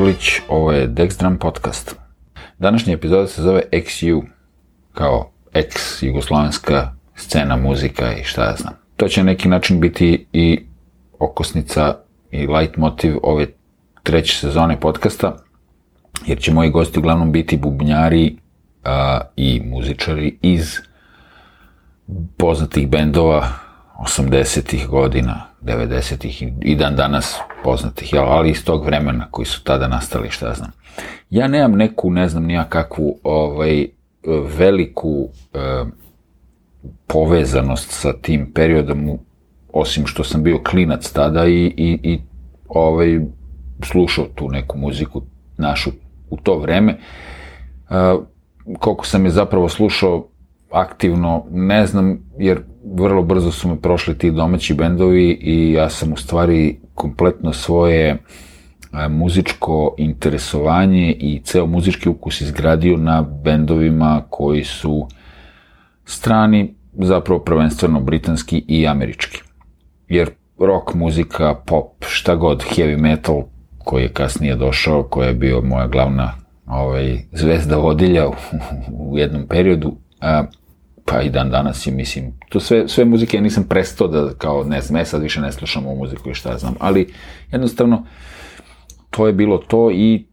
Nikolić, ovo je Dexdram podcast. Današnja epizoda se zove XU, kao ex-jugoslovenska scena, muzika i šta ja znam. To će na neki način biti i okosnica i light motiv ove treće sezone podcasta, jer će moji gosti uglavnom biti bubnjari a, i muzičari iz poznatih bendova 80-ih godina, 90-ih i dan danas poznatih, jel, ali iz tog vremena koji su tada nastali, šta ja znam. Ja nemam neku, ne znam nija kakvu ovaj, veliku e, povezanost sa tim periodom, osim što sam bio klinac tada i, i, i ovaj, slušao tu neku muziku našu u to vreme. E, koliko sam je zapravo slušao aktivno, ne znam, jer vrlo brzo su me prošli ti domaći bendovi i ja sam u stvari kompletno svoje a, muzičko interesovanje i ceo muzički ukus izgradio na bendovima koji su strani, zapravo prvenstveno britanski i američki. Jer rock muzika, pop, šta god, heavy metal, koji je kasnije došao, koji je bio moja glavna ovaj, zvezda vodilja u, u jednom periodu, a, pa i dan danas i mislim, to sve, sve muzike ja nisam prestao da kao, ne znam, ja sad više ne slušam ovu muziku i šta znam, ali jednostavno to je bilo to i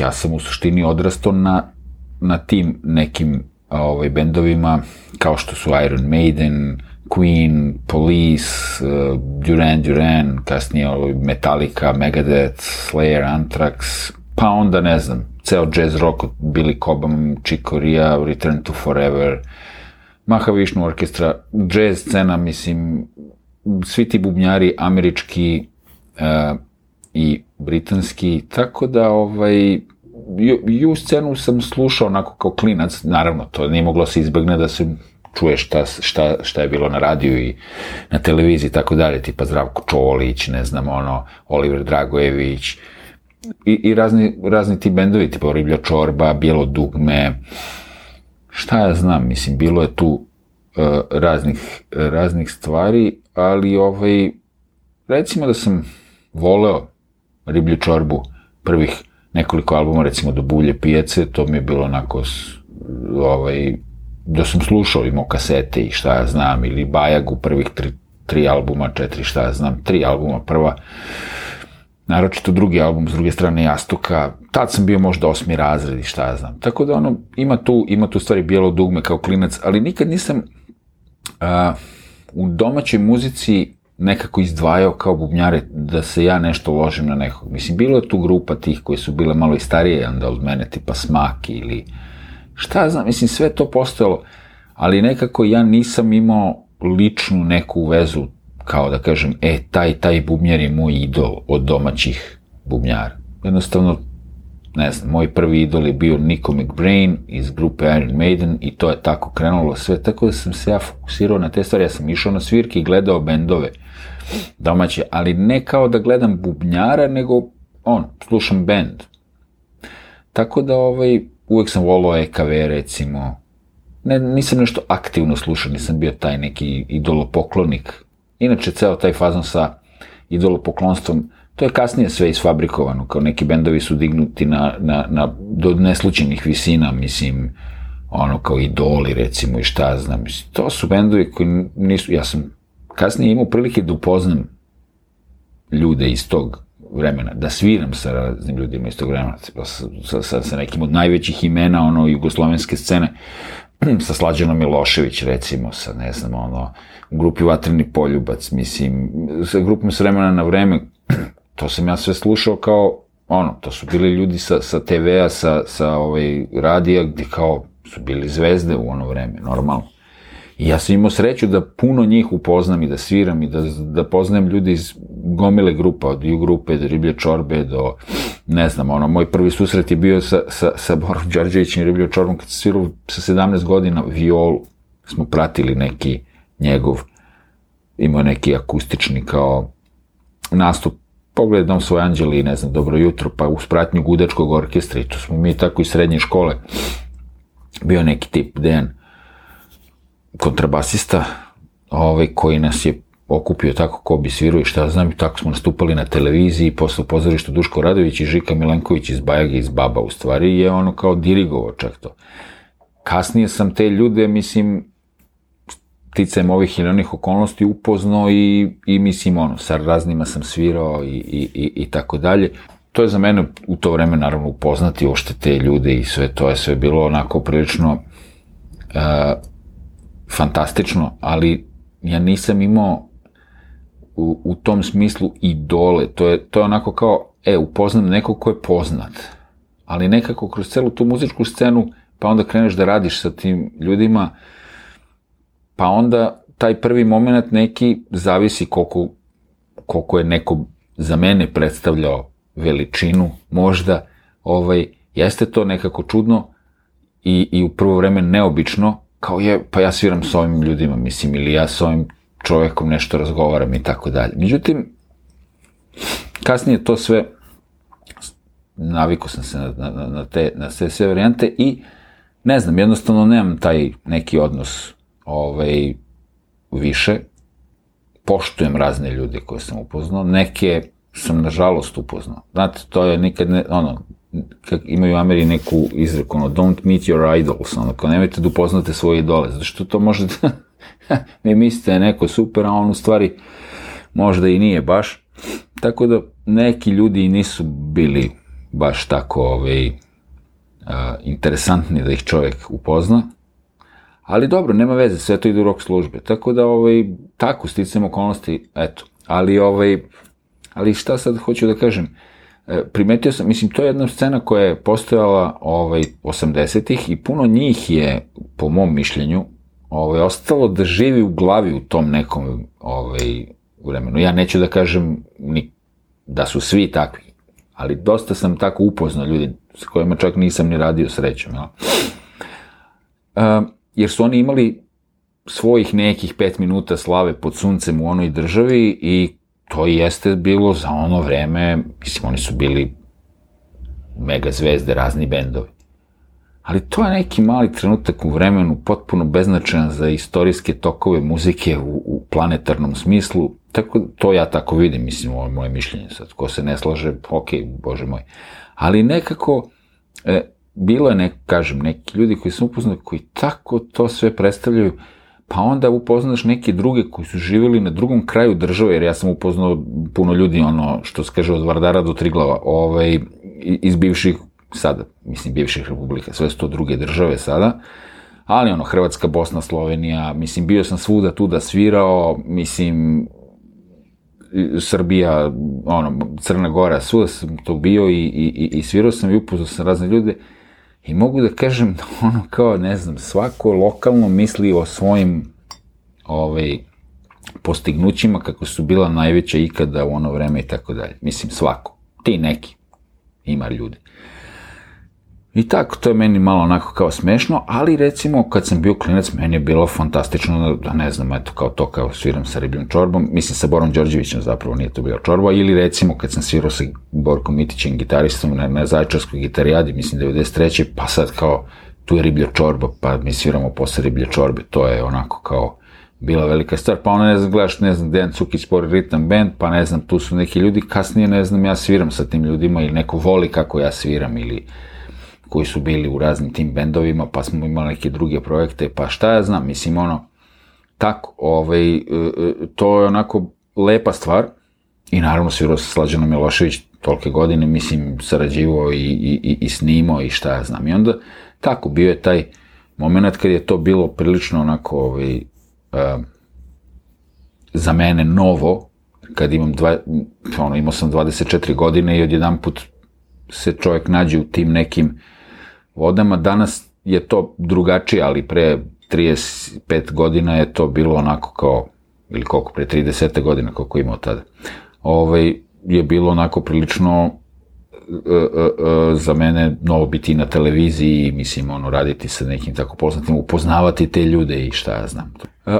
ja sam u suštini odrastao na, na tim nekim ovaj, bendovima kao što su Iron Maiden, Queen, Police, uh, Duran Duran, kasnije ovaj, Metallica, Megadeth, Slayer, Anthrax, pa onda ne znam, ceo jazz rock od Billy Cobham, Chick Corea, Return to Forever, Mahavishnu orkestra, jazz scena, mislim, svi ti bubnjari američki uh, i britanski, tako da ovaj, ju, ju scenu sam slušao onako kao klinac, naravno, to nije moglo se izbegne da se čuje šta, šta, šta je bilo na radiju i na televiziji i tako dalje, tipa Zdravko Čolić, ne znam, ono, Oliver Dragojević, i, i razni, razni ti bendovi, tipa Riblja Čorba, Bijelo dugme, šta ja znam, mislim, bilo je tu uh, raznih, raznih stvari, ali ovaj, recimo da sam voleo Riblju Čorbu prvih nekoliko albuma, recimo do Bulje pijace, to mi je bilo onako ovaj, da sam slušao, imao kasete i šta ja znam, ili Bajagu prvih tri, tri albuma, četiri, šta ja znam, tri albuma prva, naročito drugi album s druge strane Jastuka, tad sam bio možda osmi razred i šta ja znam. Tako da ono, ima tu, ima tu stvari bijelo dugme kao klinac, ali nikad nisam a, u domaćoj muzici nekako izdvajao kao bubnjare da se ja nešto ložim na nekog. Mislim, bilo je tu grupa tih koji su bile malo i starije onda od mene, tipa Smak ili šta ja znam, mislim, sve to postojalo, ali nekako ja nisam imao ličnu neku vezu kao da kažem, e, taj, taj bubnjar je moj idol od domaćih bubnjara. Jednostavno, ne znam, moj prvi idol je bio Nico McBrain iz grupe Iron Maiden i to je tako krenulo sve, tako da sam se ja fokusirao na te stvari, ja sam išao na svirke i gledao bendove domaće, ali ne kao da gledam bubnjara, nego on, slušam bend. Tako da ovaj, uvek sam volao EKV recimo, ne, nisam nešto aktivno slušao, nisam bio taj neki idolopoklonik Inače, ceo taj fazon sa idolopoklonstvom, to je kasnije sve isfabrikovano, kao neki bendovi su dignuti na, na, na do neslučenih visina, mislim, ono kao idoli recimo i šta znam, mislim, to su bendovi koji nisu, ja sam kasnije imao prilike da upoznam ljude iz tog vremena, da sviram sa raznim ljudima iz tog vremena, sa, sa, sa nekim od najvećih imena, ono, jugoslovenske scene, sa Slađanom Milošević, recimo, sa, ne znam, ono, u grupi Vatreni poljubac, mislim, sa grupom s vremena na vreme, to sam ja sve slušao kao, ono, to su bili ljudi sa, sa TV-a, sa, sa ovaj, radija, gde kao su bili zvezde u ono vreme, normalno. I ja sam imao sreću da puno njih upoznam i da sviram i da, da poznajem ljudi iz gomile grupa, od ju grupe do Riblje Čorbe do, ne znam, ono, moj prvi susret je bio sa, sa, sa Borom Đorđevićem i Riblje Čorbom, kad sam svirao sa 17 godina violu, smo pratili neki njegov, imao neki akustični kao nastup. Pogledam svoj anđeli, ne znam, dobro jutro, pa uz pratnju gudačkog orkestra i to smo mi tako iz srednje škole. Bio neki tip Dejan, kontrabasista, ovaj, koji nas je okupio tako ko bi svirao i šta znam, i tako smo nastupali na televiziji, posle pozorištu Duško Radović i Žika Milenković iz Bajage, iz Baba, u stvari, je ono kao dirigovao čak to. Kasnije sam te ljude, mislim, ticajem ovih ili onih okolnosti upoznao i, i mislim, ono, sa raznima sam svirao i, i, i, i tako dalje. To je za mene u to vreme, naravno, upoznati ošte te ljude i sve to je sve bilo onako prilično uh, fantastično, ali ja nisam imao u, u tom smislu idole. To je, to je onako kao, e, upoznam nekog ko je poznat. Ali nekako kroz celu tu muzičku scenu, pa onda kreneš da radiš sa tim ljudima, pa onda taj prvi moment neki zavisi koliko, koliko je neko za mene predstavljao veličinu, možda, ovaj, jeste to nekako čudno i, i u prvo vreme neobično, kao je, pa ja sviram s ovim ljudima, mislim, ili ja s ovim čovekom nešto razgovaram i tako dalje. Međutim, kasnije to sve, naviku sam se na, na, na, te, na te sve varijante i ne znam, jednostavno nemam taj neki odnos ovaj, više, poštujem razne ljude koje sam upoznao, neke sam nažalost upoznao. Znate, to je nikad ne, ono, kak imaju Ameri neku izreku, ono, don't meet your idols, ono, kao nemojte da upoznate svoje idole, zato što to može da, vi mislite da neko super, a on u stvari možda i nije baš. Tako da neki ljudi nisu bili baš tako ovaj, uh, interesantni da ih čovjek upozna, ali dobro, nema veze, sve to ide u rok službe, tako da ovaj, tako sticam okolnosti, eto, ali ovaj, ali šta sad hoću da kažem, e, primetio sam, mislim, to je jedna scena koja je postojala ovaj, 80-ih i puno njih je, po mom mišljenju, ovaj, ostalo da živi u glavi u tom nekom ovaj, vremenu. Ja neću da kažem ni, da su svi takvi, ali dosta sam tako upoznao ljudi s kojima čak nisam ni radio srećom. Ja. Uh, jer su oni imali svojih nekih pet minuta slave pod suncem u onoj državi i to jeste bilo za ono vreme, mislim, oni su bili mega zvezde, razni bendovi. Ali to je neki mali trenutak u vremenu, potpuno beznačajan za istorijske tokove muzike u, u planetarnom smislu, tako to ja tako vidim, mislim, ovo je moje mišljenje sad, ko se ne slaže, ok, bože moj. Ali nekako, e, bilo je, nek, kažem, neki ljudi koji sam upoznao, koji tako to sve predstavljaju, pa onda upoznaš neke druge koji su živjeli na drugom kraju države, jer ja sam upoznao puno ljudi, ono, što se kaže od Vardara do Triglava, ovaj, iz bivših, sada, mislim, bivših republika, sve su to druge države sada, ali ono, Hrvatska, Bosna, Slovenija, mislim, bio sam svuda tu da svirao, mislim, Srbija, ono, Crna Gora, svuda sam to bio i, i, i svirao sam i upoznao sam razne ljude, I mogu da kažem da ono kao, ne znam, svako lokalno misli o svojim ovaj, postignućima kako su bila najveća ikada u ono vreme i tako dalje. Mislim, svako. Ti neki. Ima ljudi. I tako, to je meni malo onako kao smešno, ali recimo kad sam bio klinac, meni je bilo fantastično da ne znam, eto kao to kao sviram sa ribljom čorbom, mislim sa Borom Đorđevićem zapravo nije to bio čorba, ili recimo kad sam svirao sa Borkom Mitićem gitaristom na, na Zajčarskoj gitarijadi, mislim 93. pa sad kao tu je riblja čorba, pa mi sviramo posle riblje čorbe, to je onako kao bila velika stvar, pa ono ne znam, gledaš, ne znam, Dejan Cukić spori ritam band, pa ne znam, tu su neki ljudi, kasnije ne znam, ja sviram sa tim ljudima ili neko voli kako ja sviram ili koji su bili u raznim tim bendovima, pa smo imali neke druge projekte, pa šta ja znam, mislim, ono, tako, ovaj, e, e, to je onako lepa stvar, i naravno svirao sa Slađanom Milošević tolke godine, mislim, sarađivo i, i, i, snimao i šta ja znam. I onda, tako, bio je taj moment kad je to bilo prilično onako, ovaj, uh, za mene novo, kad imam dva, ono, imao sam 24 godine i odjedan put se čovjek nađe u tim nekim vodama. Danas je to drugačije, ali pre 35 godina je to bilo onako kao, ili koliko, pre 30 godina, koliko imao tada, ovaj, je bilo onako prilično e, e, e, za mene novo biti na televiziji, mislim, ono, raditi sa nekim tako poznatim, upoznavati te ljude i šta ja znam.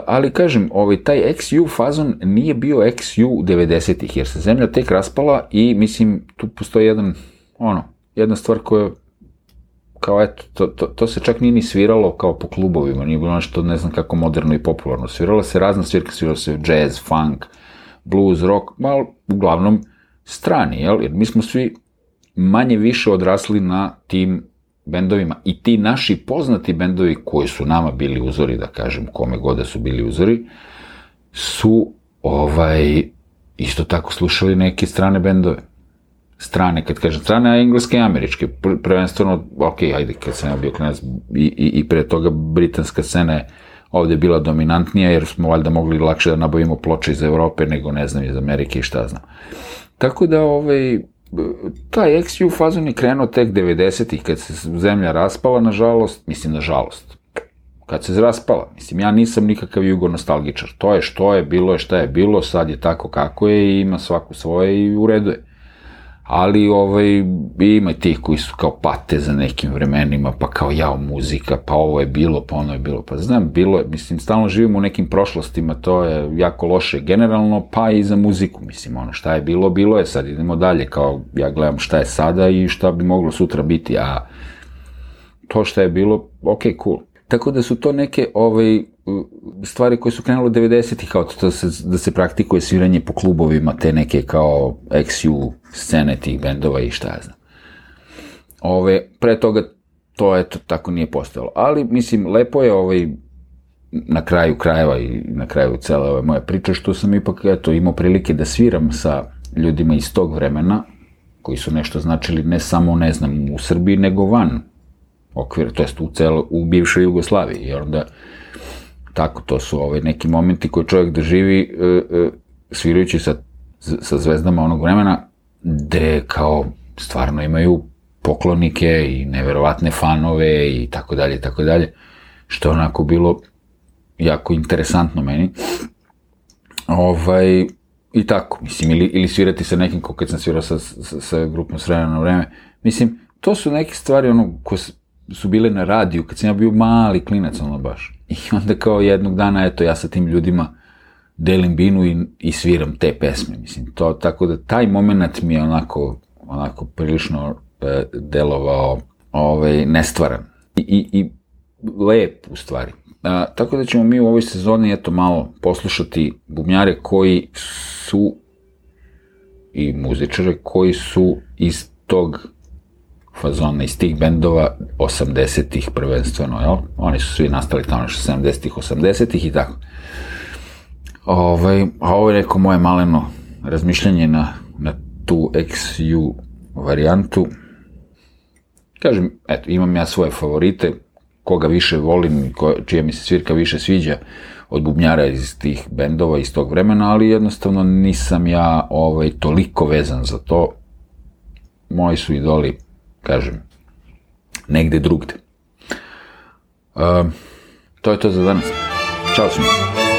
Ali kažem, ovaj, taj XU fazon nije bio XU 90-ih, jer se zemlja tek raspala i, mislim, tu postoji jedan, ono, jedna stvar koja kao eto, to, to, to se čak nije ni sviralo kao po klubovima, nije bilo nešto, ne znam kako moderno i popularno. Svirala se razna svirka, svirala se jazz, funk, blues, rock, malo uglavnom strani, jel? Jer mi smo svi manje više odrasli na tim bendovima i ti naši poznati bendovi koji su nama bili uzori, da kažem, kome god da su bili uzori, su ovaj, isto tako slušali neke strane bendove. Strane, kad kažem strane, a engleske i američke. Prvenstveno, ok, ajde, kad sam ja bio klinac i, i, i pre toga britanska scena je ovde bila dominantnija, jer smo valjda mogli lakše da nabavimo ploče iz Evrope nego, ne znam, iz Amerike i šta znam. Tako da, ovaj, taj XU fazon je krenuo tek 90-ih, kad se zemlja raspala, nažalost, mislim, nažalost, kad se raspala, mislim, ja nisam nikakav jugonostalgičar, to je što je, bilo je šta je bilo, sad je tako kako je i ima svaku svoje i ureduje ali ovaj, ima tih koji su kao pate za nekim vremenima, pa kao jao muzika, pa ovo je bilo, pa ono je bilo, pa znam, bilo je, mislim, stalno živimo u nekim prošlostima, to je jako loše generalno, pa i za muziku, mislim, ono šta je bilo, bilo je, sad idemo dalje, kao ja gledam šta je sada i šta bi moglo sutra biti, a to šta je bilo, ok, cool. Tako da su to neke ovaj, stvari koje su krenule 90-ih, kao to da se, da se praktikuje sviranje po klubovima, te neke kao XU scene tih bendova i šta ja znam. Ove, pre toga to eto tako nije postojalo. Ali, mislim, lepo je ovaj, na kraju krajeva i na kraju cele ove moje priče, što sam ipak eto, imao prilike da sviram sa ljudima iz tog vremena, koji su nešto značili ne samo, ne znam, u Srbiji, nego van okvira, to jest u, celo, u bivšoj Jugoslaviji, jer onda tako, to su ovaj, neki momenti koje čovjek doživi e, e, svirajući sa, sa zvezdama onog vremena, gde kao stvarno imaju poklonike i neverovatne fanove i tako dalje i tako dalje, što je onako bilo jako interesantno meni. Ovaj, I tako, mislim, ili, ili svirati sa nekim, kao kad sam svirao sa, sa, sa grupom Srena na vreme, mislim, to su neke stvari ono, koje su bile na radiju, kad sam ja bio mali klinac, ono baš. I onda kao jednog dana, eto, ja sa tim ljudima delim binu i, i sviram te pesme, mislim, to, tako da taj moment mi je onako, onako prilično e, delovao ovaj, nestvaran i, i, i lep u stvari. A, tako da ćemo mi u ovoj sezoni eto malo poslušati bubnjare koji su i muzičare koji su iz tog fazona, iz tih bendova 80-ih prvenstveno, jel? Oni su svi nastali tamo što 70-ih, 80-ih i tako. Ovaj, a ovo je neko moje maleno razmišljanje na, na tu XU varijantu. Kažem, eto, imam ja svoje favorite, koga više volim, ko, čija mi se svirka više sviđa od bubnjara iz tih bendova iz tog vremena, ali jednostavno nisam ja ovaj, toliko vezan za to. Moji su idoli, kažem, negde drugde. Uh, to je to za danas. Ćao svima.